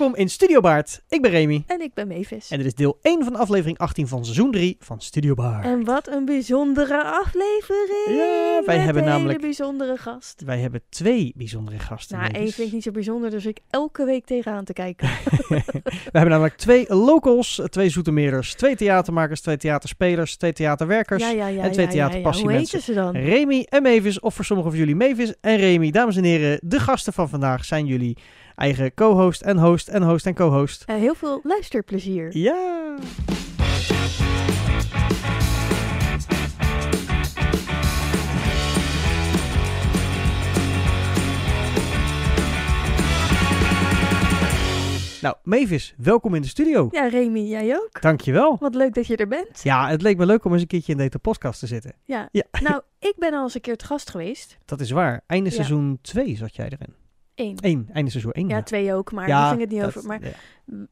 Welkom in Studio Baard. Ik ben Remy. En ik ben Mavis. En dit is deel 1 van aflevering 18 van seizoen 3 van Studio Baard. En wat een bijzondere aflevering. Ja, wij hebben een namelijk- hele bijzondere gast. Wij hebben twee bijzondere gasten. Nou, één vind ik niet zo bijzonder, dus ik elke week tegenaan te kijken. We hebben namelijk twee locals, twee zoetermeerders, twee theatermakers, twee theaterspelers, twee theaterwerkers. ja, ja, ja. en twee ja. Hoe theaterpassiemensen. heten ze dan? Remy en Mavis, of voor sommigen van jullie Mavis en Remy. Dames en heren, de gasten van vandaag zijn jullie eigen co-host en host en host en co-host. Eh, heel veel luisterplezier. Ja. Nou, Mavis, welkom in de studio. Ja, Remy, jij ook? Dankjewel. Wat leuk dat je er bent. Ja, het leek me leuk om eens een keertje in deze podcast te zitten. Ja. Ja. Nou, ik ben al eens een keer te gast geweest. Dat is waar. Einde Ja. seizoen 2 zat jij erin. Eén. Eén, einde seizoen 1. Ja, twee ook, maar daar ging het niet over. Maar ja.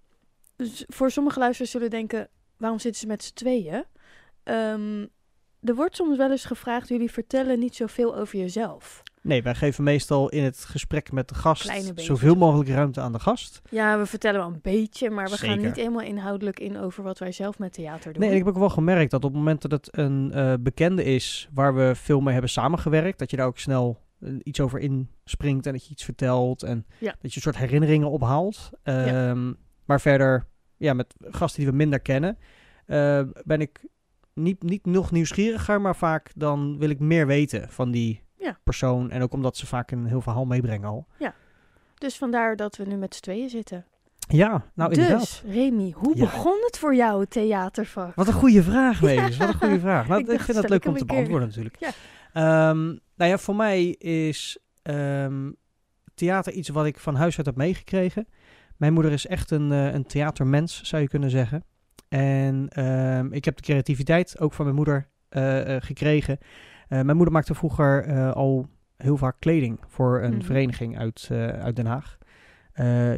Dus voor sommige luisteraars zullen denken, waarom zitten ze met z'n tweeën? Ehm, er wordt soms wel eens gevraagd, jullie vertellen niet zoveel over jezelf. Nee, wij geven meestal in het gesprek met de gast zoveel mogelijk ruimte aan de gast. Ja, we vertellen wel een beetje, maar we gaan niet helemaal inhoudelijk in over wat wij zelf met theater doen. Nee, ik heb ook wel gemerkt dat op het moment dat het een eh, bekende is waar we veel mee hebben samengewerkt, dat je daar ook snel iets over inspringt en dat je iets vertelt en Ja. dat je een soort herinneringen ophaalt. Ehm, Maar verder, ja, met gasten die we minder kennen, eh, ben ik niet, niet nog nieuwsgieriger, maar vaak dan wil ik meer weten van die Ja. persoon. En ook omdat ze vaak een heel verhaal meebrengen al. Dus vandaar dat we nu met z'n tweeën zitten. Ja, nou inderdaad. dus, Remy, hoe Ja. begon het voor jou, het theatervak? Wat een goede vraag, Mees. Wat een goede vraag. Nou, Ik vind dat stel leuk om te keer. beantwoorden natuurlijk. Ja. Nou ja, voor mij is ehm, theater iets wat ik van huis uit heb meegekregen. Mijn moeder is echt een, eh, een theatermens, zou je kunnen zeggen. En ehm, ik heb de creativiteit ook van mijn moeder eh, eh, gekregen. Mijn moeder maakte vroeger al heel vaak kleding voor een Mhm. vereniging uit, uit Den Haag.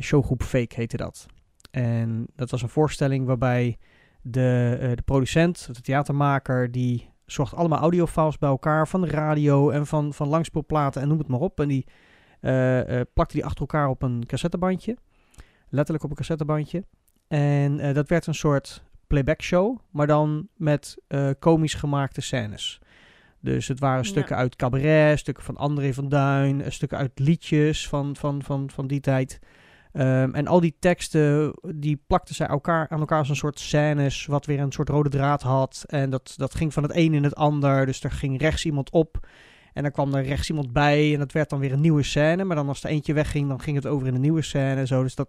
Showgroep Fake heette dat. En dat was een voorstelling waarbij de, de producent, de theatermaker, die zocht allemaal audiofiles bij elkaar van de radio en van, van langspeelplaten en noem het maar op. En die eh, eh, plakte die achter elkaar op een cassettebandje. Letterlijk op een cassettebandje. En eh, dat werd een soort playback show, maar dan met komisch gemaakte scènes. Dus het waren Ja. stukken uit cabaret, stukken van André van Duin, stukken uit liedjes van, van, van, van die tijd. Ehm, en al die teksten, die plakten zij elkaar, aan elkaar als een soort scènes, wat weer een soort rode draad had. En dat, dat ging van het een in het ander. Dus er ging rechts iemand op en dan kwam er rechts iemand bij. En dat werd dan weer een nieuwe scène. Maar dan als er eentje wegging, dan ging het over in een nieuwe scène. en Zo. Dus dat,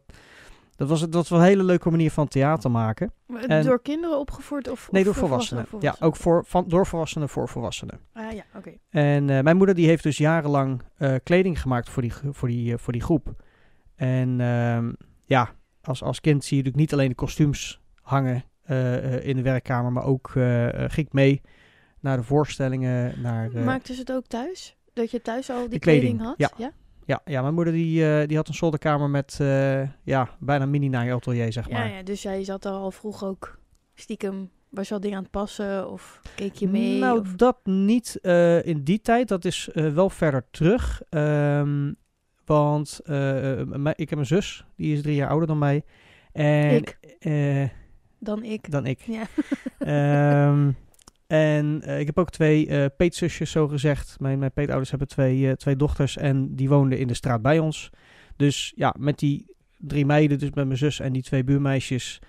dat, was, dat was wel een hele leuke manier van theater maken. En- Door kinderen opgevoerd? Of, Nee, door volwassenen. volwassenen? Ja, ook voor, van, door volwassenen voor volwassenen. Ah ja, oké. En eh, mijn moeder die heeft dus jarenlang eh, kleding gemaakt voor die, voor die, eh, voor die groep. En ehm, ja, als, als kind zie je natuurlijk niet alleen de kostuums hangen eh, eh, in de werkkamer, maar ook eh, ging ik mee naar de voorstellingen. Naar, Maakten ze het ook thuis? Dat je thuis al die kleding, kleding, had? ja. ja, ja, mijn moeder die, die had een zolderkamer met ja, bijna mini-naaiatelier, zeg Ja, maar. ja, dus jij zat er al vroeg ook stiekem, was je al dingen aan het passen of keek je mee? Nou, of... dat niet in die tijd. Dat is wel verder terug. Ehm, want eh, eh, ik heb een zus, die is drie jaar ouder dan mij. En, Ik. eh, Dan ik. dan ik. Ja. Ehm, en ik heb ook twee eh peetzusjes, zo gezegd. Mijn, mijn peetouders hebben twee, twee dochters en die woonden in de straat bij ons. Dus ja, met die drie meiden, dus met mijn zus en die twee buurmeisjes,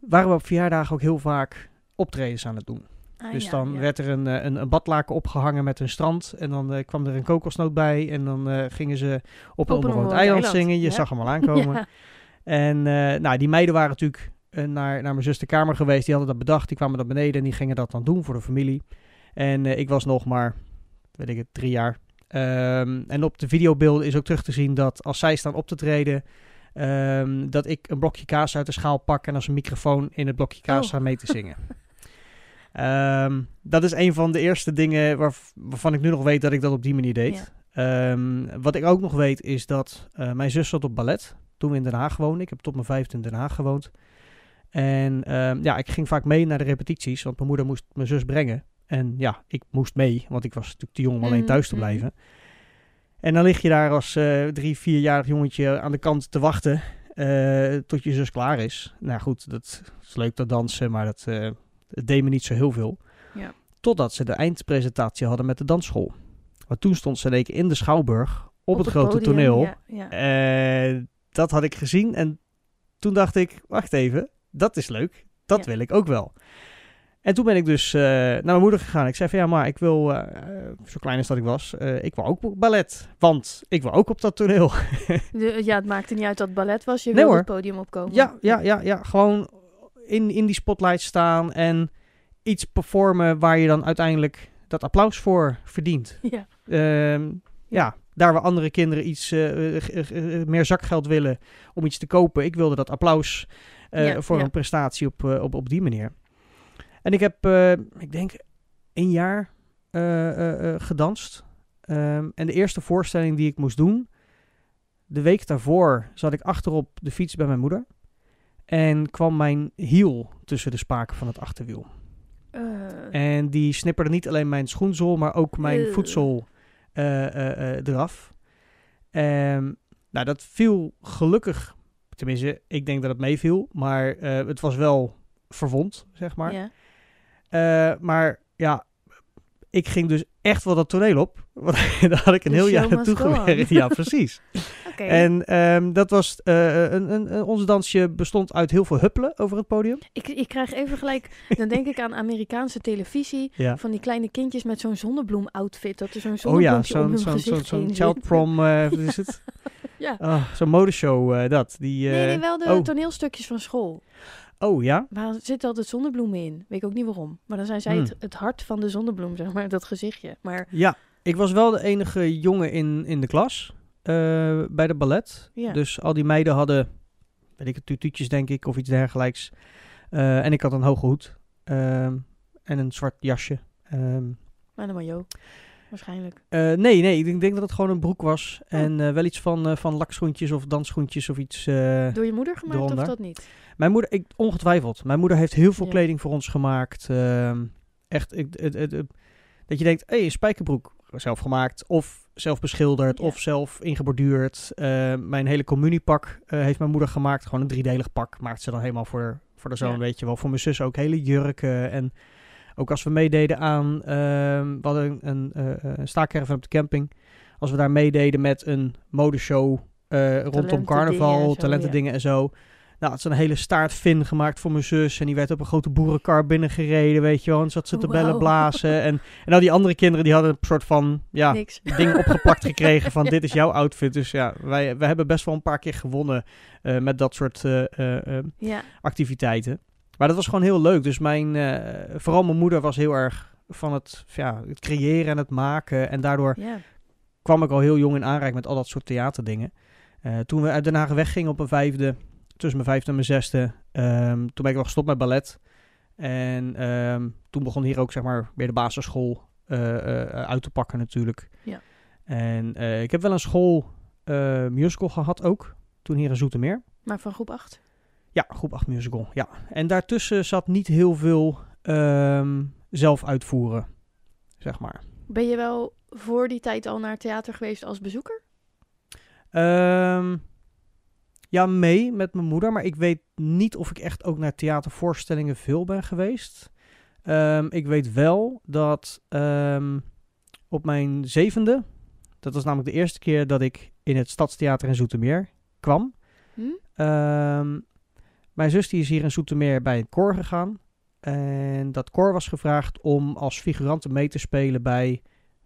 waren we op verjaardagen ook heel vaak optredens aan het doen. Ah, Dus ja, dan ja. werd er een, eh, een, een badlaken opgehangen met een strand. En dan eh, kwam er een kokosnoot bij. En dan eh, gingen ze op een onbewoond eiland, zingen. Je ja. zag hem al aankomen. En nou, die meiden waren natuurlijk naar, naar mijn zus de kamer geweest. Die hadden dat bedacht. Die kwamen naar beneden en die gingen dat dan doen voor de familie. En ik was nog maar, weet ik het, drie jaar. Ehm, en op de videobeelden is ook terug te zien dat als zij staan op te treden... ehm, dat ik een blokje kaas uit de schaal pak en als een microfoon in het blokje kaas Oh. sta mee te zingen. Ehm, dat is een van de eerste dingen waarv- waarvan ik nu nog weet dat ik dat op die manier deed. Ehm, wat ik ook nog weet is dat eh, mijn zus zat op ballet toen we in Den Haag woonden. Ik heb tot mijn vijfde in Den Haag gewoond. En ehm, ja, ik ging vaak mee naar de repetities, want mijn moeder moest mijn zus brengen. En ja, ik moest mee, want ik was natuurlijk te jong om alleen Mhm, thuis te mhm. blijven. En dan lig je daar als eh, drie, vierjarig jongetje aan de kant te wachten. eh, tot je zus klaar is. Nou goed, dat is leuk dat dansen, maar dat, het deed me niet zo heel veel. Ja. Totdat ze de eindpresentatie hadden met de dansschool. Want toen stond ze in in de Schouwburg op, het, grote podium, toneel. Ja, ja. Dat had ik gezien en toen dacht ik, wacht even, dat is leuk. Dat wil ik ook wel. En toen ben ik dus eh, naar mijn moeder gegaan. Ik zei van ja, maar ik wil, eh, zo klein als dat ik was, eh, ik wil ook ballet. Want ik wil ook op dat toneel. Ja, het maakte niet uit dat het ballet was. Je Nee, wilde het podium opkomen. Ja, ja, ja, ja. Gewoon in, in die spotlight staan en iets performen waar je dan uiteindelijk dat applaus voor verdient. Ja. Ehm, ja, daar waar andere kinderen iets eh, eh, eh, meer zakgeld willen om iets te kopen. Ik wilde dat applaus Ja, voor ja. een prestatie op, op, op die manier. En ik heb, eh, ik denk, een jaar gedanst. Ehm, en de eerste voorstelling die ik moest doen, de week daarvoor zat ik achterop de fiets bij mijn moeder. En kwam mijn hiel tussen de spaken van het achterwiel. Eh, En die snipperde niet alleen mijn schoenzool, maar ook mijn voetzool eh, eh, eh, eraf. Ehm, nou, dat viel gelukkig, tenminste, ik denk dat het meeviel, maar het was wel verwond, zeg maar. maar ja, ik ging dus echt wel dat toneel op. Want daar had ik een The heel jaar naartoe gewerkt. Ja, precies. En ehm, dat was, eh, een, een, ons dansje bestond uit heel veel huppelen over het podium. Ik, ik krijg even gelijk, dan denk ik aan Amerikaanse televisie. Ja. Van die kleine kindjes met zo'n zonnebloem-outfit. Dat er zo'n Oh ja, zo'n zo'n zo'n child prom, wat is het? Ja. Oh, zo'n modeshow, eh, dat. Die, Nee, nee, wel de oh. toneelstukjes van school. oh ja? Maar er zitten altijd zonnebloemen in. Weet ik ook niet waarom. Maar dan zijn zij Hmm. het, het hart van de zonnebloem, zeg maar. Dat gezichtje. Maar Ja, ik was wel de enige jongen in, in de klas eh, bij de ballet. ja. Dus al die meiden hadden, weet ik het, tutuutjes denk ik, of iets dergelijks. Eh, en ik had een hoge hoed ehm, en een zwart jasje. Maar dan maar Jo. Waarschijnlijk. eh, nee, nee, ik denk- denk dat het gewoon een broek was. Oh. En eh, wel iets van, eh, van lakschoentjes of dansschoentjes of iets. eh. Door je moeder gemaakt of dat niet? Mijn moeder, ik, ongetwijfeld. Mijn moeder heeft heel veel Ja. kleding voor ons gemaakt. Ehm, echt, ik, het, het, het- dat je denkt, hé, hey, een spijkerbroek. Zelf gemaakt, of zelf beschilderd, Ja. of zelf ingeborduurd. Eh, mijn hele communiepak eh, heeft mijn moeder gemaakt. Gewoon een driedelig pak. Maakt ze dan helemaal voor, voor de zoon, Ja. weet je wel. Voor mijn zus ook hele jurken. En ook als we meededen aan, we hadden een, een, eh, een staakerven op de camping. Als we daar meededen met een modeshow rondom carnaval, talentendingen en zo. Nou, het is een hele staartfin gemaakt voor mijn zus. En die werd op een grote boerenkar binnengereden, weet je wel. En zat ze te bellen blazen. En, en al die andere kinderen, die hadden een soort van, ja, Niks. ding opgeplakt gekregen van dit is jouw outfit. Dus ja, wij, wij hebben best wel een paar keer gewonnen eh, met dat soort eh, eh, Ja. activiteiten. Maar dat was gewoon heel leuk. Dus mijn, vooral mijn moeder was heel erg van het, ja, het creëren en het maken. En daardoor kwam ik al heel jong in aanraking met al dat soort theaterdingen. Toen we uit Den Haag weggingen op mijn vijfde, tussen mijn vijfde en mijn zesde, ehm, toen ben ik wel gestopt met ballet. En ehm, toen begon hier ook zeg maar weer de basisschool eh, eh, uit te pakken natuurlijk. Ja. En eh, ik heb wel een school musical gehad ook, toen hier in Zoetermeer. Maar van groep 8? Ja, groep 8 musical, ja. En daartussen zat niet heel veel ehm, zelf uitvoeren, zeg maar. Ben je wel voor die tijd al naar theater geweest als bezoeker? Ehm, ja, mee met mijn moeder, maar ik weet niet of ik echt ook naar theatervoorstellingen veel ben geweest. Ehm, ik weet wel dat ehm, op mijn zevende, dat was namelijk de eerste keer dat ik in het Stadstheater in Zoetermeer kwam. Hm? Ehm, mijn zus die is hier in Zoetermeer bij een koor gegaan. En dat koor was gevraagd om als figurante mee te spelen bij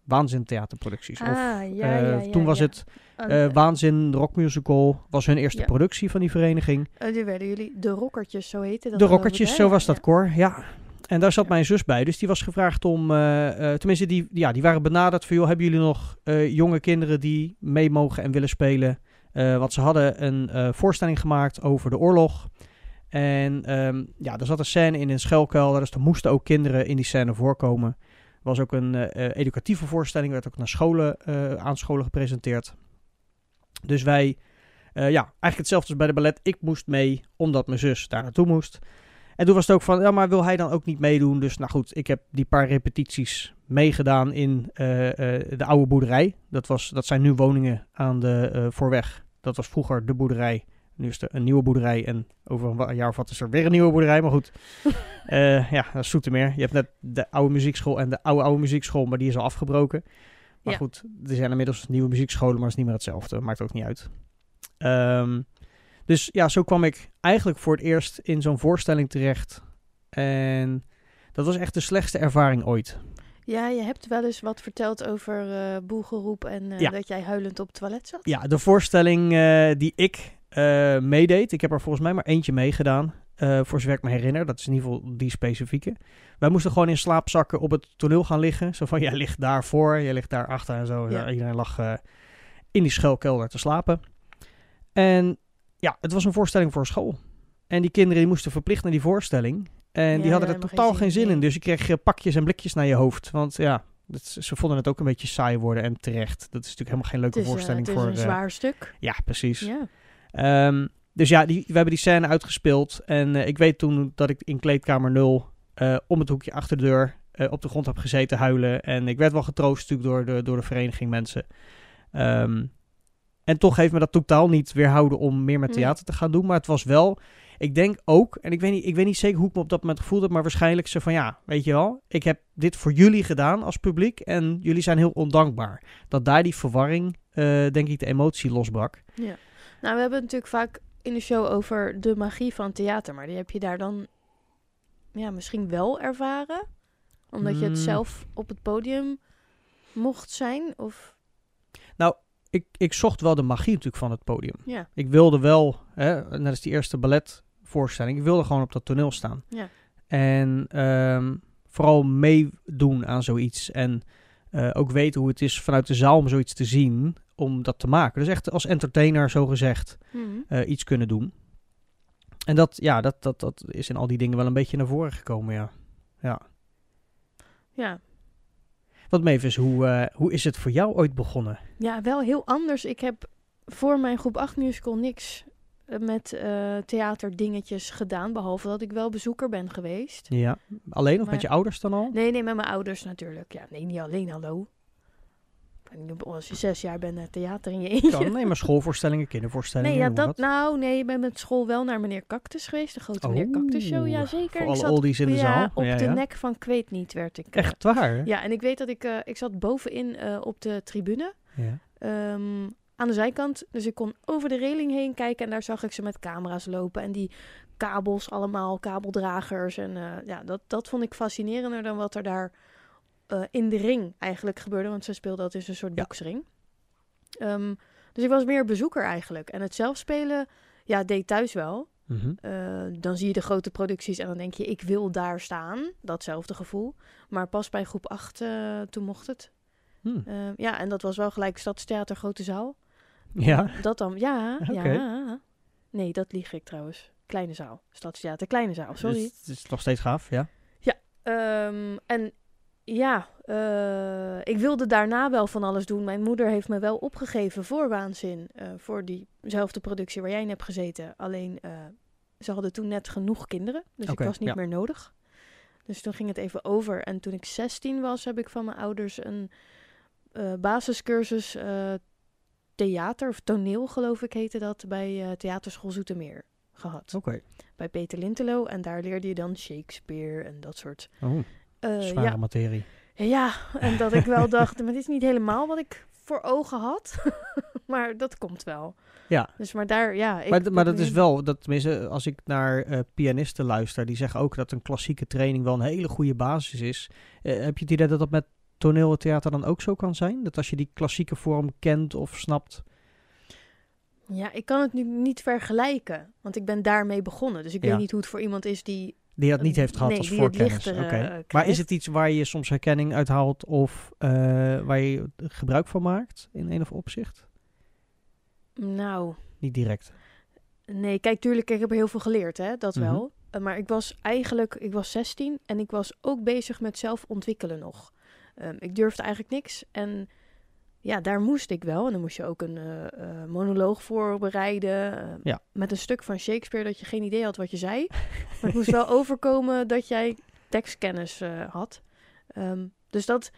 Waanzin theaterproducties. of, Ah, ja, eh, ja, ja, toen was het eh, Waanzin Rockmusical was hun eerste productie van die vereniging. eh, die werden jullie de Rokkertjes, zo heette dat. de Rockertjes, zo was dat koor, ja. En daar zat mijn zus bij, dus die was gevraagd om, eh, tenminste die, ja, die waren benaderd van, joh, hebben jullie nog jonge kinderen die mee mogen en willen spelen? Want ze hadden een voorstelling gemaakt over de oorlog. En ehm, ja, er zat een scène in een schuilkelder, dus er moesten ook kinderen in die scène voorkomen. Was ook een eh, eh, educatieve voorstelling, werd ook naar scholen, eh, aan scholen gepresenteerd. Dus wij, ja, eigenlijk hetzelfde als bij de ballet. Ik moest mee, omdat mijn zus daar naartoe moest. En toen was het ook van, ja, maar wil hij dan ook niet meedoen? Dus nou goed, ik heb die paar repetities meegedaan in de oude boerderij. Dat, was, dat zijn nu woningen aan de voorweg. Dat was vroeger de boerderij Nu is er een nieuwe boerderij en over een jaar of wat is er weer een nieuwe boerderij. Maar goed, Eh, ja, dat is Zoetermeer. Je hebt net de oude muziekschool en de oude oude muziekschool, maar die is al afgebroken. Maar Ja. goed, er zijn inmiddels nieuwe muziekscholen, maar het is niet meer hetzelfde. Maakt ook niet uit. Ehm, dus ja, zo kwam ik eigenlijk voor het eerst in zo'n voorstelling terecht. En dat was echt de slechtste ervaring ooit. Ja, je hebt wel eens wat verteld over boelgeroep en eh, Ja. dat jij huilend op het toilet zat. Ja, de voorstelling die ik eh, meedeed, ik heb er volgens mij maar eentje meegedaan. eh voor zover ik me herinner, dat is in ieder geval die specifieke. Wij moesten gewoon in slaapzakken op het toneel gaan liggen. Zo van, jij ligt daarvoor, jij ligt daar achter en zo. Ja. Iedereen lag eh, in die schuilkelder te slapen. En ja, het was een voorstelling voor school. En die kinderen die moesten verplicht naar die voorstelling. En die hadden er totaal geen zin in. in. Dus je kreeg pakjes en blikjes naar je hoofd. Want ja, dat, ze vonden het ook een beetje saai worden en terecht. Dat is natuurlijk helemaal geen leuke is, voorstelling het is voor... een zwaar stuk. ja, precies. Ja. Ehm, dus ja, die, we hebben die scène uitgespeeld. En eh, ik weet toen dat ik in kleedkamer 0 eh, om het hoekje achter de deur eh, op de grond heb gezeten huilen. En ik werd wel getroost natuurlijk door de, door de vereniging mensen. Ehm, en toch heeft me dat totaal niet weerhouden om meer met Nee. theater te gaan doen. Maar het was wel, ik denk ook, en ik weet niet, ik weet niet zeker hoe ik me op dat moment gevoeld heb, maar waarschijnlijk zo van ja, weet je wel, ik heb dit voor jullie gedaan als publiek en jullie zijn heel ondankbaar. Dat daar die verwarring, denk ik, de emotie losbrak. Ja. Nou, we hebben het natuurlijk vaak in de show over de magie van theater, maar die heb je daar dan ja, misschien wel ervaren? Omdat je het Mm. zelf op het podium mocht zijn? Of ik, ik zocht wel de magie natuurlijk van het podium. ja, Ik wilde wel, hè, net als die eerste balletvoorstelling, ik wilde gewoon op dat toneel staan. ja. En ehm, vooral meedoen aan zoiets. En eh, ook weten hoe het is vanuit de zaal om zoiets te zien, om dat te maken. Dus echt als entertainer, zo gezegd, Mhm. eh, iets kunnen doen. En dat, ja, dat, dat, dat is in al die dingen wel een beetje naar voren gekomen, ja. ja. ja. Wat Mavis, hoe, eh, hoe is het voor jou ooit begonnen? Ja, wel heel anders. Ik heb voor mijn groep 8 musical niks met eh theaterdingetjes gedaan, behalve dat ik wel bezoeker ben geweest. Ja, alleen of Maar- met je ouders dan al? Nee, nee, met mijn ouders natuurlijk. Ja, nee, niet alleen, hallo. Als je zes jaar bent naar theater in je eentje. Kan, nee, maar schoolvoorstellingen, kindervoorstellingen. Nee, ja, dat, nou, nee, ik ben met school wel naar meneer Cactus geweest. De grote meneer Cactus show, ja zeker. Voor Ik alle zat- oldies in de ja, zaal. op ja, de ja. nek van Kweet niet werd ik. eh, Echt waar? Ja, en ik weet dat ik, eh, ik zat bovenin eh, op de tribune. Ja. ehm, aan de zijkant. Dus ik kon over de reling heen kijken en daar zag ik ze met camera's lopen. En die kabels allemaal, kabeldragers. En eh, ja, dat, dat vond ik fascinerender dan wat er daar eh, in de ring eigenlijk gebeurde. Want ze speelden dat in een soort Ja. boksring. Ehm, dus ik was meer bezoeker eigenlijk. En het zelfspelen, ja, deed thuis wel. Mhm. Eh, dan zie je de grote producties en dan denk je, ik wil daar staan. Datzelfde gevoel. Maar pas bij groep 8, eh, toen mocht het. Hm. Eh, ja, en dat was wel gelijk Stadstheater Grote Zaal. Ja? Dat dan, ja, ja. Nee, dat lieg ik trouwens. Kleine zaal. Stadstheater, kleine zaal, sorry. Dus het is nog steeds gaaf, ja. Ehm, en ja, eh, ik wilde daarna wel van alles doen. Mijn moeder heeft me wel opgegeven voor Waanzin. eh, voor diezelfde productie waar jij in hebt gezeten. Alleen, eh, ze hadden toen net genoeg kinderen. Dus ik was niet ja. meer nodig. Dus toen ging het even over. En toen ik 16 was, heb ik van mijn ouders een basiscursus theater of toneel, geloof ik, heette dat, bij eh, Theaterschool Zoetermeer gehad. Oké. Bij Peter Lintelo. En daar leerde je dan Shakespeare en dat soort. Oh, eh, zware ja, materie. ja, en dat ik wel dacht, maar het is niet helemaal wat ik voor ogen had. maar dat komt wel. Ja. Dus maar daar, ja. Ik, maar, maar dat is wel, dat, tenminste, als ik naar eh, pianisten luister, die zeggen ook dat een klassieke training wel een hele goede basis is. Heb je het idee dat dat met toneel en theater dan ook zo kan zijn? Dat als je die klassieke vorm kent of snapt. Ja, ik kan het nu niet vergelijken. Want ik ben daarmee begonnen. Dus ik Ja. weet niet hoe het voor iemand is die... Die dat niet heeft gehad Nee, als voorkennis. Oké. eh, maar is het iets waar je soms herkenning uit haalt of eh, waar je gebruik van maakt in een of opzicht? Nou, Niet direct. nee, kijk, tuurlijk, ik heb er heel veel geleerd, hè. Dat Mhm. wel. Eh, Maar ik was eigenlijk, ik was 16 en ik was ook bezig met zelf ontwikkelen nog. Ehm, ik durfde eigenlijk niks en ja, daar moest ik wel. En dan moest je ook een eh, eh, monoloog voorbereiden. eh, Ja. Met een stuk van Shakespeare dat je geen idee had wat je zei. Maar het moest wel overkomen dat jij tekstkennis had. Ehm, dus dat,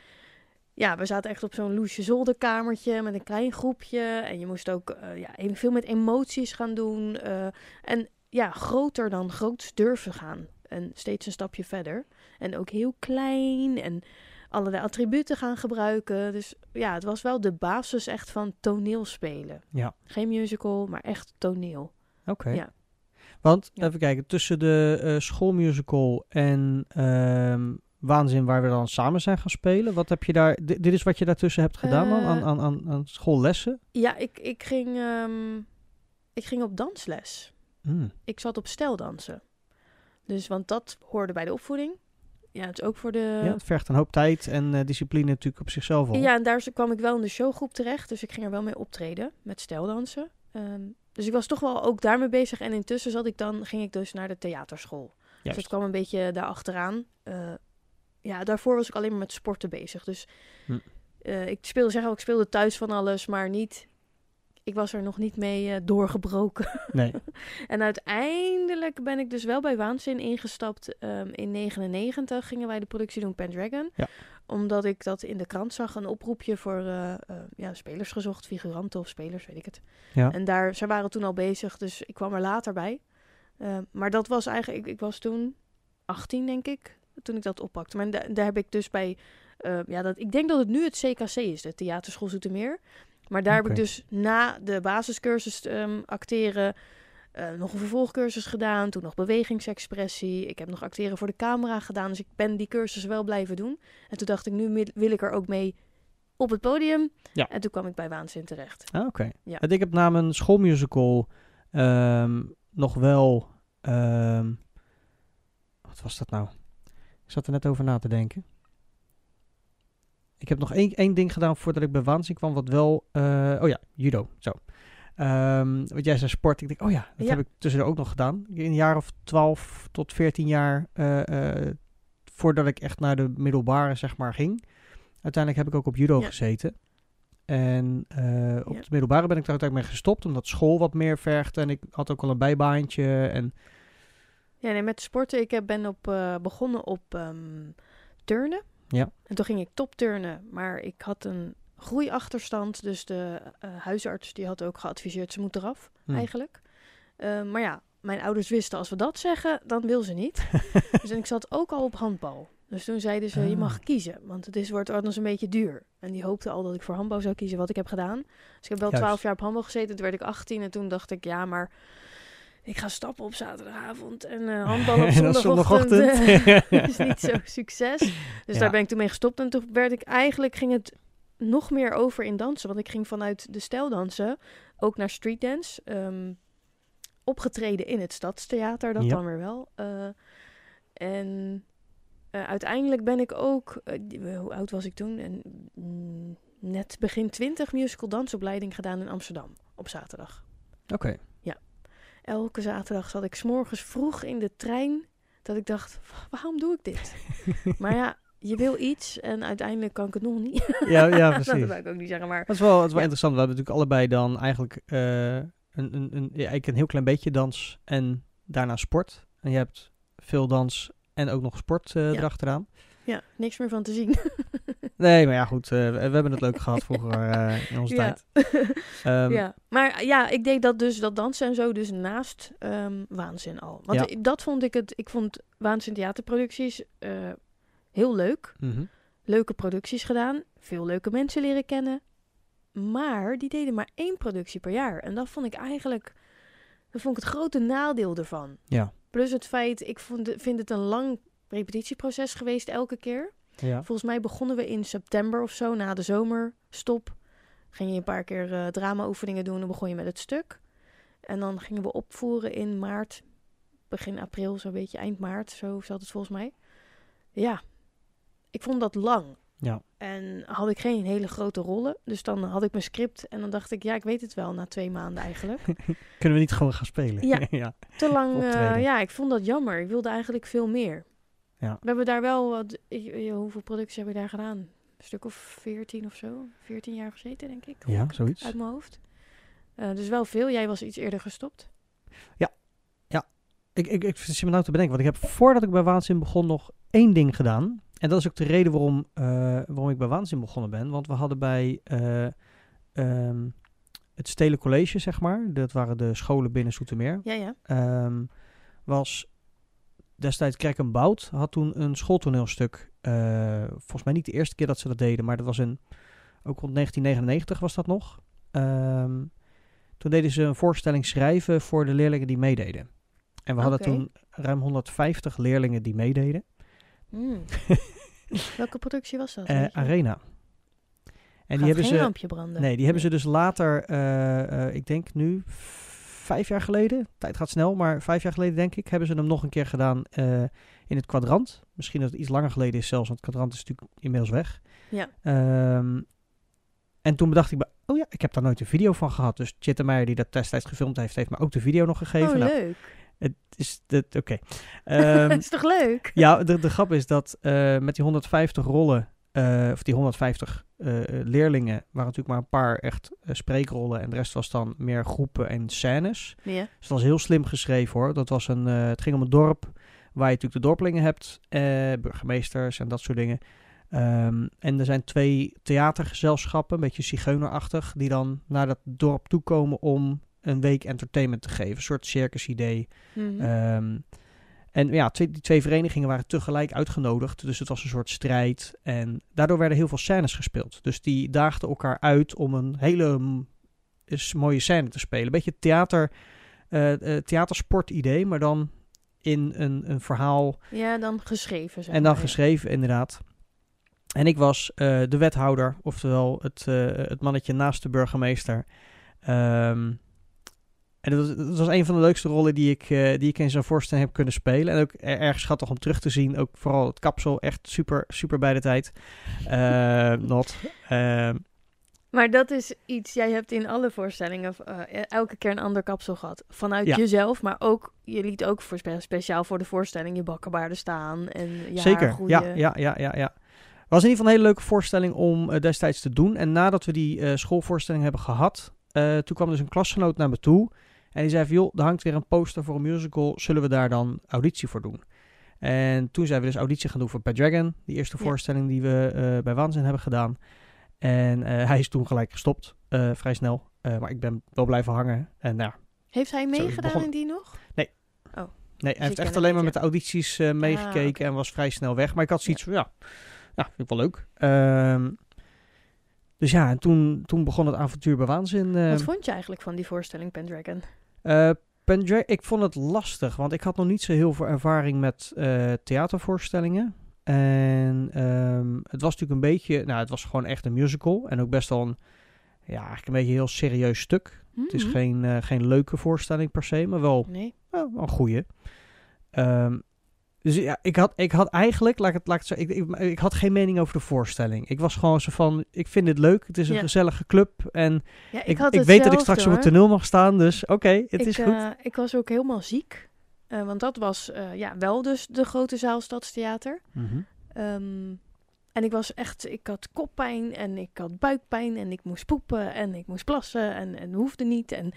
ja, we zaten echt op zo'n loesje zolderkamertje met een klein groepje. En je moest ook ja, even veel met emoties gaan doen. en ja, groter dan groots durven gaan. En steeds een stapje verder. En ook heel klein en allerlei attributen gaan gebruiken. Dus ja, het was wel de basis echt van toneelspelen. Ja. Geen musical, maar echt toneel. Oké. Ja. Want, Ja. even kijken, tussen de eh, schoolmusical en ehm, Waanzin, waar we dan samen zijn gaan spelen, wat heb je daar, di- dit is wat je daartussen hebt gedaan dan, Eh, aan, aan, aan, aan schoollessen? Ja, ik, ik, ging, ehm, ik ging op dansles. Hmm. Ik zat op steldansen. Dus, want dat hoorde bij de opvoeding. Ja, het is ook voor de... Ja, het vergt een hoop tijd en eh, discipline natuurlijk op zichzelf al. Ja, en daar kwam ik wel in de showgroep terecht. Dus ik ging er wel mee optreden met steldansen. Ehm, dus ik was toch wel ook daarmee bezig. En intussen zat ik dan, ging ik dus naar de theaterschool. Dus het kwam een beetje daarachteraan. Eh ja, daarvoor was ik alleen maar met sporten bezig. Dus Hm. eh, ik speelde, zeg al, ik speelde thuis van alles, maar niet... Ik was er nog niet mee eh, doorgebroken. Nee. En uiteindelijk ben ik dus wel bij Waanzin ingestapt. Ehm, in 99 gingen wij de productie doen Pendragon. Ja. Omdat ik dat in de krant zag, een oproepje voor eh, eh, ja, spelers gezocht, figuranten of spelers, weet ik het. Ja. En daar, zij waren toen al bezig, dus ik kwam er later bij. Ehm, maar dat was eigenlijk, ik, ik was toen 18 denk ik, toen ik dat oppakte. Maar da- daar heb ik dus bij, ja, dat, ik denk dat het nu het CKC is, de Theaterschool Zoetermeer. Maar daar heb ik dus na de basiscursus ehm, acteren eh, nog een vervolgcursus gedaan. Toen nog bewegingsexpressie. Ik heb nog acteren voor de camera gedaan. Dus ik ben die cursus wel blijven doen. En toen dacht ik, nu wil ik er ook mee op het podium. Ja. En toen kwam ik bij Waanzin terecht. Ah, Oké. Ja. Want Ik heb na mijn schoolmusical ehm, nog wel... ehm, wat was dat nou? Ik zat er net over na te denken. Ik heb nog één, één ding gedaan voordat ik bij Waanzin kwam, wat wel... eh, oh ja, judo. Zo. Ehm wat jij zei sport. Ik denk, oh ja, dat Ja. heb ik tussendoor ook nog gedaan. In een jaar of 12 tot 14 jaar eh, eh, voordat ik echt naar de middelbare, zeg maar, ging. Uiteindelijk heb ik ook op judo Ja. gezeten. En op Ja. de middelbare ben ik daar uiteindelijk mee gestopt, omdat school wat meer vergt. En ik had ook al een bijbaantje. En Ja, nee, met sporten. Ik ben op, begonnen op ehm, turnen. Ja. En toen ging ik topturnen. Maar ik had een groeiachterstand. Dus de eh, huisarts die had ook geadviseerd, ze moet eraf Hm. eigenlijk. Eh, maar ja, mijn ouders wisten, als we dat zeggen, dan wil ze niet. dus en ik zat ook al op handbal. Dus toen zeiden ze, je mag Ah. kiezen. Want het is, wordt anders een beetje duur. En die hoopte al dat ik voor handbal zou kiezen, wat ik heb gedaan. Dus ik heb wel twaalf jaar op handbal gezeten. Toen werd ik 18 en toen dacht ik, ja, maar ik ga stappen op zaterdagavond. En eh handbal op zondagochtend zondagochtend. is niet zo succes. Dus Ja. daar ben ik toen mee gestopt. En toen werd ik eigenlijk, ging het nog meer over in dansen. Want ik ging vanuit de stijldansen ook naar streetdance. Ehm opgetreden in het Stadstheater, dat Ja. dan weer wel. Eh, en eh, uiteindelijk ben ik ook, hoe oud was ik toen? En, mm, net begin twintig musical dansopleiding gedaan in Amsterdam op zaterdag. Oké. Elke zaterdag zat ik s'morgens vroeg in de trein. Dat ik dacht, "Wa- waarom doe ik dit? maar ja, je wil iets en uiteindelijk kan ik het nog niet. Ja, ja, dat precies. wil ik ook niet zeggen, maar Dat is wel, dat is wel Ja. interessant. We hebben natuurlijk allebei dan eigenlijk eh, een, een, een, eigenlijk een heel klein beetje dans en daarna sport. En je hebt veel dans en ook nog sport eh Ja. erachteraan. ja, niks meer van te zien. Nee, maar ja, goed. eh, we, hebben het leuk gehad vroeger eh, in onze ja. tijd. Ehm, ja, maar ja, ik deed dat dus, dat dansen en zo, dus naast ehm, Waanzin al. Want Ja. dat vond ik het, ik vond Waanzin theaterproducties eh, heel leuk. mhm. Leuke producties gedaan, veel leuke mensen leren kennen. Maar die deden maar één productie per jaar. En dat vond ik eigenlijk, dat vond ik het grote nadeel ervan. Ja. Plus het feit, ik vond, vind het een lang repetitieproces geweest elke keer. Ja. Volgens mij begonnen we in september of zo, na de zomerstop. Ging je een paar keer eh drama-oefeningen doen, dan begon je met het stuk. En dan gingen we opvoeren in maart, begin april, zo'n beetje eind maart, zo zat het volgens mij. Ja, ik vond dat lang. Ja. En had ik geen hele grote rollen, dus dan had ik mijn script en dan dacht ik, ja, ik weet het wel na twee maanden eigenlijk. Kunnen we niet gewoon gaan spelen? Ja. ja. Te lang, eh, ja, ik vond dat jammer. Ik wilde eigenlijk veel meer. Ja. We hebben daar wel, wat, hoeveel producties hebben we daar gedaan? Een stuk of veertien of zo. Veertien jaar gezeten, denk ik. Ja, zoiets. Uit mijn hoofd. Eh, dus wel veel. Jij was iets eerder gestopt. Ik, ik, ik zit me nou te bedenken, want ik heb voordat ik bij Waanzin begon nog één ding gedaan. en dat is ook de reden waarom, eh, waarom ik bij Waanzin begonnen ben. Want we hadden bij eh, ehm, het Stedelijk College, zeg maar, dat waren de scholen binnen Zoetermeer, Ja, ja. ehm, was destijds en Bout had toen een schooltoneelstuk. eh, volgens mij niet de eerste keer dat ze dat deden, maar dat was in, ook rond 1999 was dat nog. Ehm, toen deden ze een voorstelling schrijven voor de leerlingen die meededen. En we hadden toen ruim 150 leerlingen die meededen. Mm. Welke productie was dat? Eh? Arena. En Gaat die hebben geen ze. lampje branden. Nee, die hebben ze dus later, eh, ik denk nu vijf jaar geleden. Tijd gaat snel, maar vijf jaar geleden denk ik, hebben ze hem nog een keer gedaan eh, in het kwadrant. Misschien dat het iets langer geleden is zelfs, want het kwadrant is natuurlijk inmiddels weg. Ja. Ehm, en toen bedacht ik, bij, oh ja, ik heb daar nooit een video van gehad. Dus Chittemeijer, die dat destijds gefilmd heeft, heeft me ook de video nog gegeven. Oh, Nou, leuk. het is, dat- oké. Ehm, Het is toch leuk? ja, de, de grap is dat eh, met die 150 rollen, eh, of die 150 eh, leerlingen, waren natuurlijk maar een paar echt eh, spreekrollen. En de rest was dan meer groepen en scènes. Ja. Dus dat was heel slim geschreven hoor. Dat was een, het ging om een dorp waar je natuurlijk de dorpelingen hebt, burgemeesters en dat soort dingen. Ehm, en er zijn twee theatergezelschappen, een beetje zigeunerachtig, die dan naar dat dorp toe komen om een week entertainment te geven. Een soort circusidee. Mhm. Ehm, en ja, twee, die twee verenigingen waren tegelijk uitgenodigd. Dus het was een soort strijd. En daardoor werden heel veel scènes gespeeld. Dus die daagden elkaar uit om een hele is mooie scène te spelen. Een beetje theater, eh eh, theatersport-idee, maar dan in een, een verhaal ja, dan geschreven. Zeg en dan maar, ja. geschreven, inderdaad. En ik was eh, de wethouder, oftewel het, het mannetje naast de burgemeester. Ehm, en dat was, dat was een van de leukste rollen die ik, eh, die ik in zo'n voorstelling heb kunnen spelen. En ook er- erg schattig om terug te zien. Ook vooral het kapsel, echt super, super bij de tijd. Eh, not. Ehm, Maar dat is iets, jij hebt in alle voorstellingen eh, elke keer een ander kapsel gehad. Vanuit Ja. jezelf, maar ook, je liet ook voor spe- speciaal voor de voorstelling je bakkenbaarden staan. En je Zeker, ja, ja, ja, ja, ja. Was in ieder geval een hele leuke voorstelling om destijds te doen. En nadat we die schoolvoorstelling hebben gehad, eh, toen kwam dus een klasgenoot naar me toe. En die zei van, joh, er hangt weer een poster voor een musical. Zullen we daar dan auditie voor doen? En toen zijn we dus auditie gaan doen voor Pet Dragon. Die eerste Ja. voorstelling die we eh, bij Waanzin hebben gedaan. En eh, hij is toen gelijk gestopt, eh, vrij snel. Maar ik ben wel blijven hangen. En nou, ja, Heeft hij meegedaan in die nog? nee, Dus hij ik heeft echt alleen maar ja. met de audities eh, meegekeken en was vrij snel weg. Maar ik had zoiets van, ja, ja vind ik wel leuk. Ehm, dus ja, en toen, toen begon het avontuur bij Waanzin. Wat vond je eigenlijk van die voorstelling Pendragon? Pendra- ik vond het lastig, want ik had nog niet zo heel veel ervaring met eh, theatervoorstellingen. En ehm, het was natuurlijk een beetje, nou, het was gewoon echt een musical. En ook best wel een, ja, eigenlijk een beetje een heel serieus stuk. Het is Mhm. geen, eh, geen leuke voorstelling per se, maar wel Nee. wel een goeie. Ehm, dus ja, ik had, ik had eigenlijk, laat ik het, laat ik, het zo, ik, ik, ik had geen mening over de voorstelling. Ik was gewoon zo van, ik vind dit leuk. Het is een Ja. gezellige club. En Ja, ik, ik, weet dat ik straks op het toneel mag staan. Dus oké, het is goed. eh, ik was ook helemaal ziek. Eh, want dat was eh, ja, wel dus de grote zaal Stadstheater. Mhm. Ehm, en ik was echt, ik had koppijn en ik had buikpijn en ik moest poepen en ik moest plassen en, en hoefde niet. En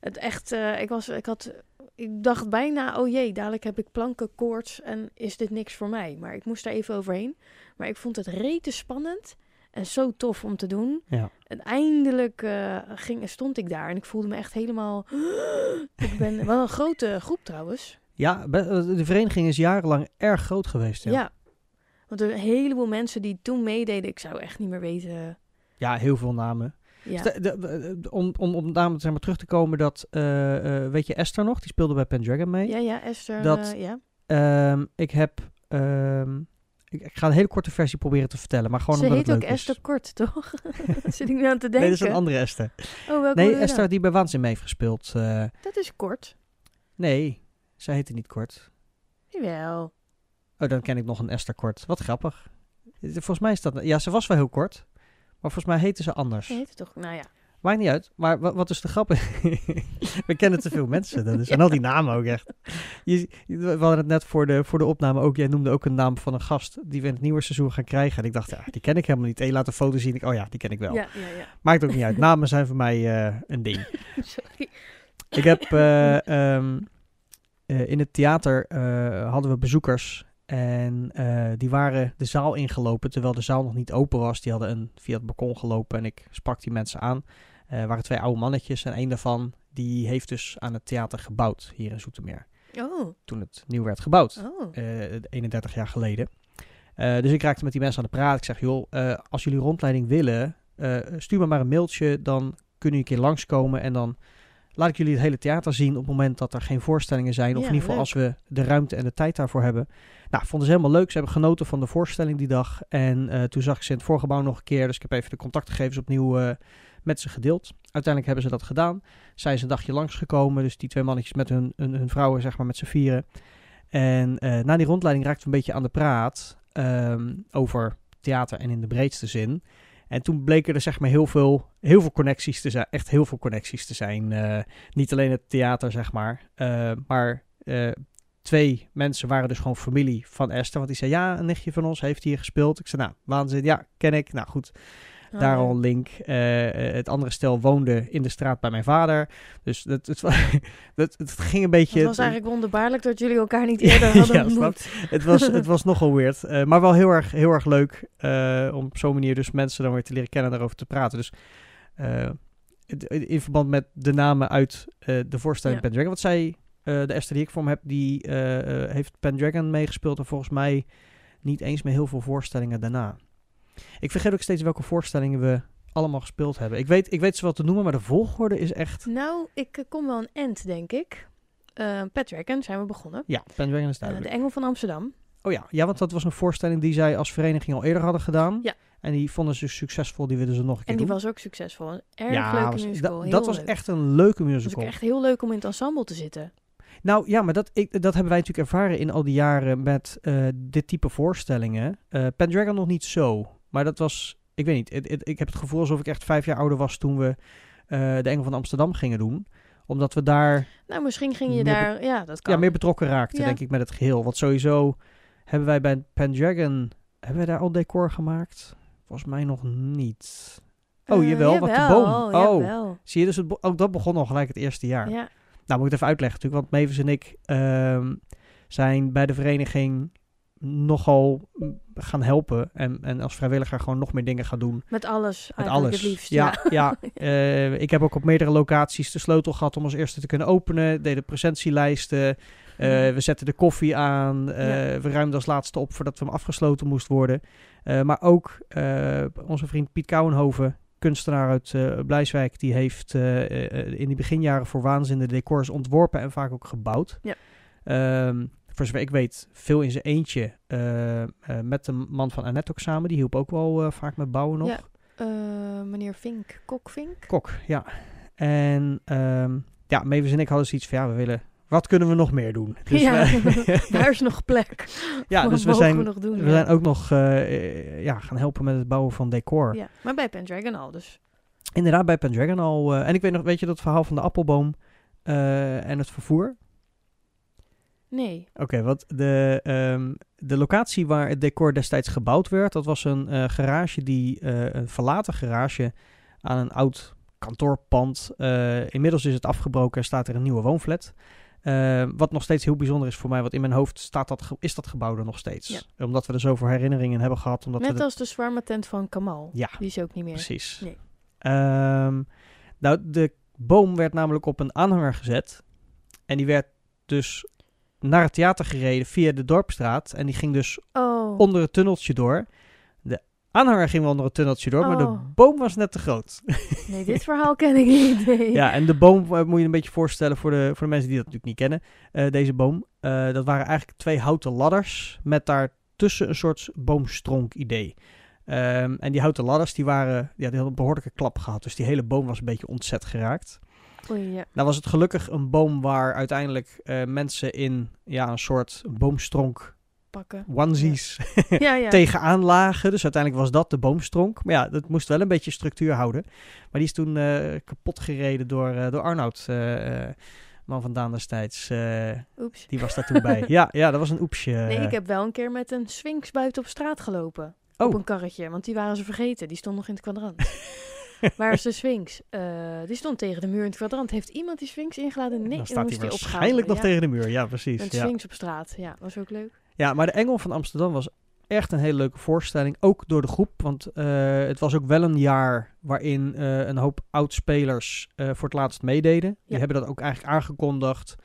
het echt, ik was, ik had, ik dacht bijna, oh jee, dadelijk heb ik plankenkoorts en is dit niks voor mij. Maar ik moest er even overheen. Maar ik vond het rete spannend en zo tof om te doen. Ja. En eindelijk eh, ging, stond ik daar en ik voelde me echt helemaal, ik ben wel een grote groep trouwens. Ja, be- de vereniging is jarenlang erg groot geweest. Ja, Ja. Want er een heleboel mensen die toen meededen, ik zou echt niet meer weten. ja heel veel namen. Ja, De- de- de- om, om, om daarom zeg maar, terug te komen, dat, eh, eh, weet je Esther nog? Die speelde bij Pendragon mee. ja, ja Esther. Dat- eh, ja. Ehm, ik heb... ehm, ik, ik ga een hele korte versie proberen te vertellen, maar gewoon Ze omdat heet het ook leuk is. Esther Kort, toch? Zit ik nu aan te denken? Nee, dat is een andere Esther. Oh, welke Nee, Esther dan? die bij Waanzin mee heeft gespeeld. Dat is kort. nee, zij heette niet Kort. Jawel. Oh, dan ken ik nog een Esther Kort. Wat grappig. Volgens mij is dat... Ja, ze was wel heel kort. Maar volgens mij heette ze anders. Heet het toch? Nou ja. Maakt niet uit. Maar wat, wat is de grap? we kennen te veel mensen. Dat is, En al die namen ook echt. Je, we hadden het net voor de, voor de opname ook. Jij noemde ook een naam van een gast die we in het nieuwe seizoen gaan krijgen. En ik dacht, ja, die ken ik helemaal niet. En laat een foto zien. Ik, oh ja, die ken ik wel. Ja, ja, ja. Maakt ook niet uit. Namen zijn voor mij eh, een ding. Sorry. Ik heb eh, ehm, eh, in het theater hadden we bezoekers. En eh, die waren de zaal ingelopen terwijl de zaal nog niet open was. Die hadden een, via het balkon gelopen en ik sprak die mensen aan. Er waren twee oude mannetjes en een daarvan die heeft dus aan het theater gebouwd hier in Zoetermeer. Oh, Toen het nieuw werd gebouwd, oh. eh, 31 jaar geleden. Eh, dus ik raakte met die mensen aan de praat. Ik zeg, joh, eh, als jullie rondleiding willen, eh, stuur me maar een mailtje. Dan kunnen jullie een keer langskomen en dan laat ik jullie het hele theater zien op het moment dat er geen voorstellingen zijn. Of Ja, in ieder geval leuk. als we de ruimte en de tijd daarvoor hebben. Nou, vonden ze helemaal leuk. Ze hebben genoten van de voorstelling die dag. En eh, toen zag ik ze in het voorgebouw nog een keer. Dus ik heb even de contactgegevens opnieuw eh, met ze gedeeld. Uiteindelijk hebben ze dat gedaan. Zijn ze een dagje langsgekomen. Dus die twee mannetjes met hun, hun, hun vrouwen, zeg maar, met z'n vieren. En eh, na die rondleiding raakten we een beetje aan de praat ehm, over theater en in de breedste zin. En toen bleken er zeg maar heel veel, heel veel connecties te zijn. Echt heel veel connecties te zijn. Eh, niet alleen het theater, zeg maar. eh, maar eh, twee mensen waren dus gewoon familie van Esther. Want die zei, ja, een nichtje van ons heeft hier gespeeld. Ik zei, nou, waanzin. Ja, ken ik. Nou goed, Oh, daar al een link. Eh, eh, het andere stel woonde in de straat bij mijn vader. Dus het, het, wa- het, het ging een beetje... Het was eigenlijk wonderbaarlijk dat jullie elkaar niet eerder hadden Ja, ontmoet. het was, het was nogal weird. eh, maar wel heel erg, heel erg leuk om op zo'n manier dus mensen dan weer te leren kennen en daarover te praten. Dus in verband met de namen uit de voorstelling Ja. Pendragon. Wat zij, de Esther die ik voor me heb, die heeft Pendragon meegespeeld. En volgens mij niet eens meer heel veel voorstellingen daarna. Ik vergeet ook steeds welke voorstellingen we allemaal gespeeld hebben. Ik weet, ik weet ze wel te noemen, maar de volgorde is echt... Nou, ik eh, kom wel een end, denk ik. Uh, Pat Dragon zijn we begonnen. Ja, Pendragon is Eh, duidelijk. de Engel van Amsterdam. Oh ja. ja, want dat was een voorstelling die zij als vereniging al eerder hadden gedaan. Ja. En die vonden ze succesvol, die wilden ze nog een keer En die doen. was ook succesvol. Een erg ja, leuke was- musical. dat- was echt een leuke Het was musical. ook echt heel leuk om in het ensemble te zitten. Nou ja, maar dat, ik, dat hebben wij natuurlijk ervaren in al die jaren met eh, dit type voorstellingen. Eh Pendragon nog niet zo. Maar dat was, ik weet niet, ik heb het gevoel alsof ik echt vijf jaar ouder was toen we eh, de Engel van Amsterdam gingen doen. Omdat we daar Nou, misschien ging je be- daar... Ja, dat kan. ja, meer betrokken raakten, Ja. denk ik, met het geheel. Want sowieso hebben wij bij Pendragon, hebben wij daar al decor gemaakt? Volgens mij nog niet. Oh, Eh, jawel, wat de boom. Oh. jawel. Zie je, dus het, ook dat begon al gelijk het eerste jaar. Ja. Nou, moet ik het even uitleggen natuurlijk, want Mavis en ik ehm, zijn bij de vereniging nogal mm, gaan helpen en, en als vrijwilliger gewoon nog meer dingen gaan doen. Met alles Met alles. het liefst. ja, ja. eh, ik heb ook op meerdere locaties de sleutel gehad om als eerste te kunnen openen. Deden presentielijsten. eh, Mhm. We zetten de koffie aan. eh, Ja. We ruimden als laatste op voordat we hem afgesloten moest worden. Maar ook onze vriend Piet Kouwenhoven, kunstenaar uit Blijswijk, die heeft in die beginjaren voor waanzin de decors ontworpen en vaak ook gebouwd. Ja. Ehm, voor zover ik weet, veel in zijn eentje. eh, eh, met de man van Annette ook samen. Die hielp ook wel eh, vaak met bouwen nog. Ja. Meneer Vink, Kok Vink. Kok, ja. En ehm, ja, Mavis en ik hadden zoiets van, ja, we willen... Wat kunnen we nog meer doen? Dus ja, we- daar is nog plek. ja, Wat dus we zijn, we nog doen? we ja. zijn ook nog ja, gaan helpen met het bouwen van decor. Ja, maar bij Pendragon al dus. Inderdaad, bij Pendragon al. en ik weet nog, weet je dat verhaal van de appelboom en het vervoer? Nee. Oké, want de, ehm, de locatie waar het decor destijds gebouwd werd, dat was een eh, garage die, eh, een verlaten garage aan een oud kantoorpand. Eh, inmiddels is het afgebroken en staat er een nieuwe woonflat. Eh, wat nog steeds heel bijzonder is voor mij, want in mijn hoofd staat dat, is dat gebouw er nog steeds. Omdat we er zoveel herinneringen hebben gehad. Omdat we Net de- als de zwaarme tent van Kamal. Ja, Die is ook niet meer. precies. Nee. Ehm, nou, de boom werd namelijk op een aanhanger gezet. En die werd dus naar het theater gereden via de Dorpstraat. En die ging dus Oh. onder het tunneltje door. De aanhanger ging wel onder het tunneltje door, maar de Oh. boom was net te groot. Nee, dit verhaal ken ik niet. Nee. ja, en de boom eh, moet je een beetje voorstellen voor de, voor de mensen die dat natuurlijk niet kennen. eh, deze boom. Eh, dat waren eigenlijk twee houten ladders met daartussen een soort boomstronk idee. Ehm, en die houten ladders die waren, ja, die hadden een behoorlijke klap gehad. Dus die hele boom was een beetje ontzet geraakt. Oei, ja. Nou was het gelukkig een boom waar uiteindelijk eh, mensen in ja, een soort boomstronk Pakken. onesies Ja, ja. tegenaan lagen. Dus uiteindelijk was dat de boomstronk. Maar ja, dat moest wel een beetje structuur houden. Maar die is toen eh, kapot gereden door, eh, door Arnoud, eh, man van Daan destijds. Oeps. die was daar toen bij. Ja, ja, dat was een oepsje. Nee, ik heb wel een keer met een Sphinx buiten op straat gelopen. Oh. Op een karretje, want die waren ze vergeten. Die stond nog in het kwadrant. Waar is de Sphinx? Eh, die stond tegen de muur in het kwadrant. Heeft iemand die Sphinx ingeladen? Nee, dan staat moest hij waarschijnlijk nog tegen de muur. Ja, precies. Een Ja. Sphinx op straat. Ja, was ook leuk. Ja, maar de Engel van Amsterdam was echt een hele leuke voorstelling. Ook door de groep. Want eh, het was ook wel een jaar waarin eh, een hoop oud-spelers voor het laatst meededen. Die hebben dat ook eigenlijk aangekondigd.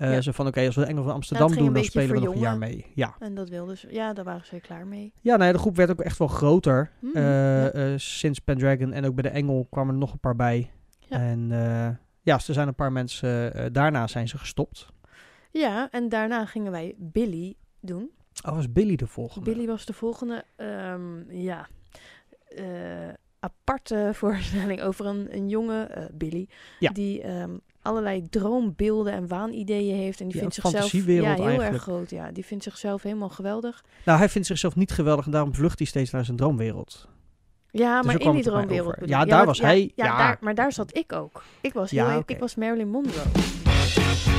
Eh, Ja. Zo van, oké, als we de Engel van Amsterdam ging doen, dan spelen we nog een jaar mee. Ja, En dat wilden ze. Ja, daar waren ze klaar mee. ja nou ja, de groep werd ook echt wel groter. Mhm, eh, ja. eh, sinds Pendragon en ook bij de Engel kwamen er nog een paar bij. Ja. En eh, ja, er zijn een paar mensen, eh, daarna zijn ze gestopt. Ja, en daarna gingen wij Billy doen. Oh, was Billy de volgende? Billy was de volgende. ehm, ja. eh, aparte voorstelling over een, een jongen, eh, Billy, Ja. die ehm, allerlei droombeelden en waanideeën heeft. En die Ja, vindt zichzelf ja, heel eigenlijk. erg groot. Ja, die vindt zichzelf helemaal geweldig. Nou, hij vindt zichzelf niet geweldig en daarom vlucht hij steeds naar zijn droomwereld. Ja, Dus maar in die droomwereld. Ja, daar was hij- Ja. Daar, maar daar zat ik ook. Ik was, heel ik was Marilyn Monroe.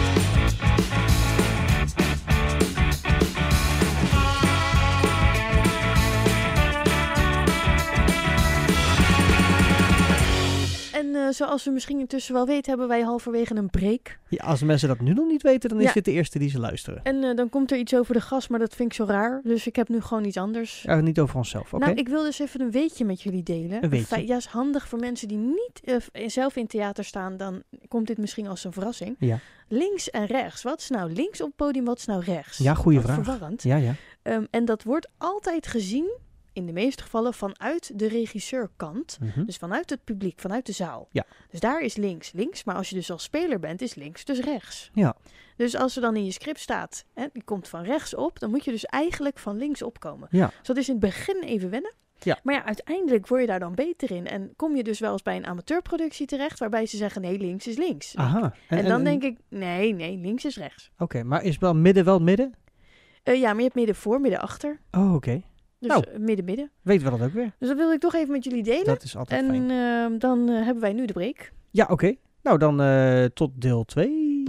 En eh, zoals we misschien intussen wel weten, hebben wij halverwege een break. Ja, als mensen dat nu nog niet weten, dan is Ja. dit de eerste die ze luisteren. En eh, dan komt er iets over de gas, maar dat vind ik zo raar. Dus ik heb nu gewoon iets anders. Ja, niet over onszelf, oké? Nou, ik wil dus even een weetje met jullie delen. Een weetje. Ja, is handig voor mensen die niet eh, zelf in theater staan. Dan komt dit misschien als een verrassing. Ja. Links en rechts. Wat is nou links op het podium, wat is nou rechts? Ja, goeie Wat vraag. verwarrend. Ja, ja. Ehm, en dat wordt altijd gezien, in de meeste gevallen, vanuit de regisseurkant. Mhm. Dus vanuit het publiek, vanuit de zaal. Ja. Dus daar is links links. Maar als je dus als speler bent, is links dus rechts. Ja. Dus als er dan in je script staat, hè, die komt van rechts op, dan moet je dus eigenlijk van links opkomen. Ja. Dus dat is in het begin even wennen. Ja. Maar ja, uiteindelijk word je daar dan beter in. En kom je dus wel eens bij een amateurproductie terecht, waarbij ze zeggen, nee, links is links. Aha. En, dan denk ik, nee, nee, links is rechts. Oké, maar is wel midden wel midden? Eh, ja, maar je hebt midden voor, midden achter. Oh, oké. Dus Nou. eh, midden, midden. Weten we dat ook weer? Dus dat wilde ik toch even met jullie delen. Dat is altijd en fijn. ehm, dan eh, hebben wij nu de break. Ja, oké. Nou, dan eh, tot deel 2.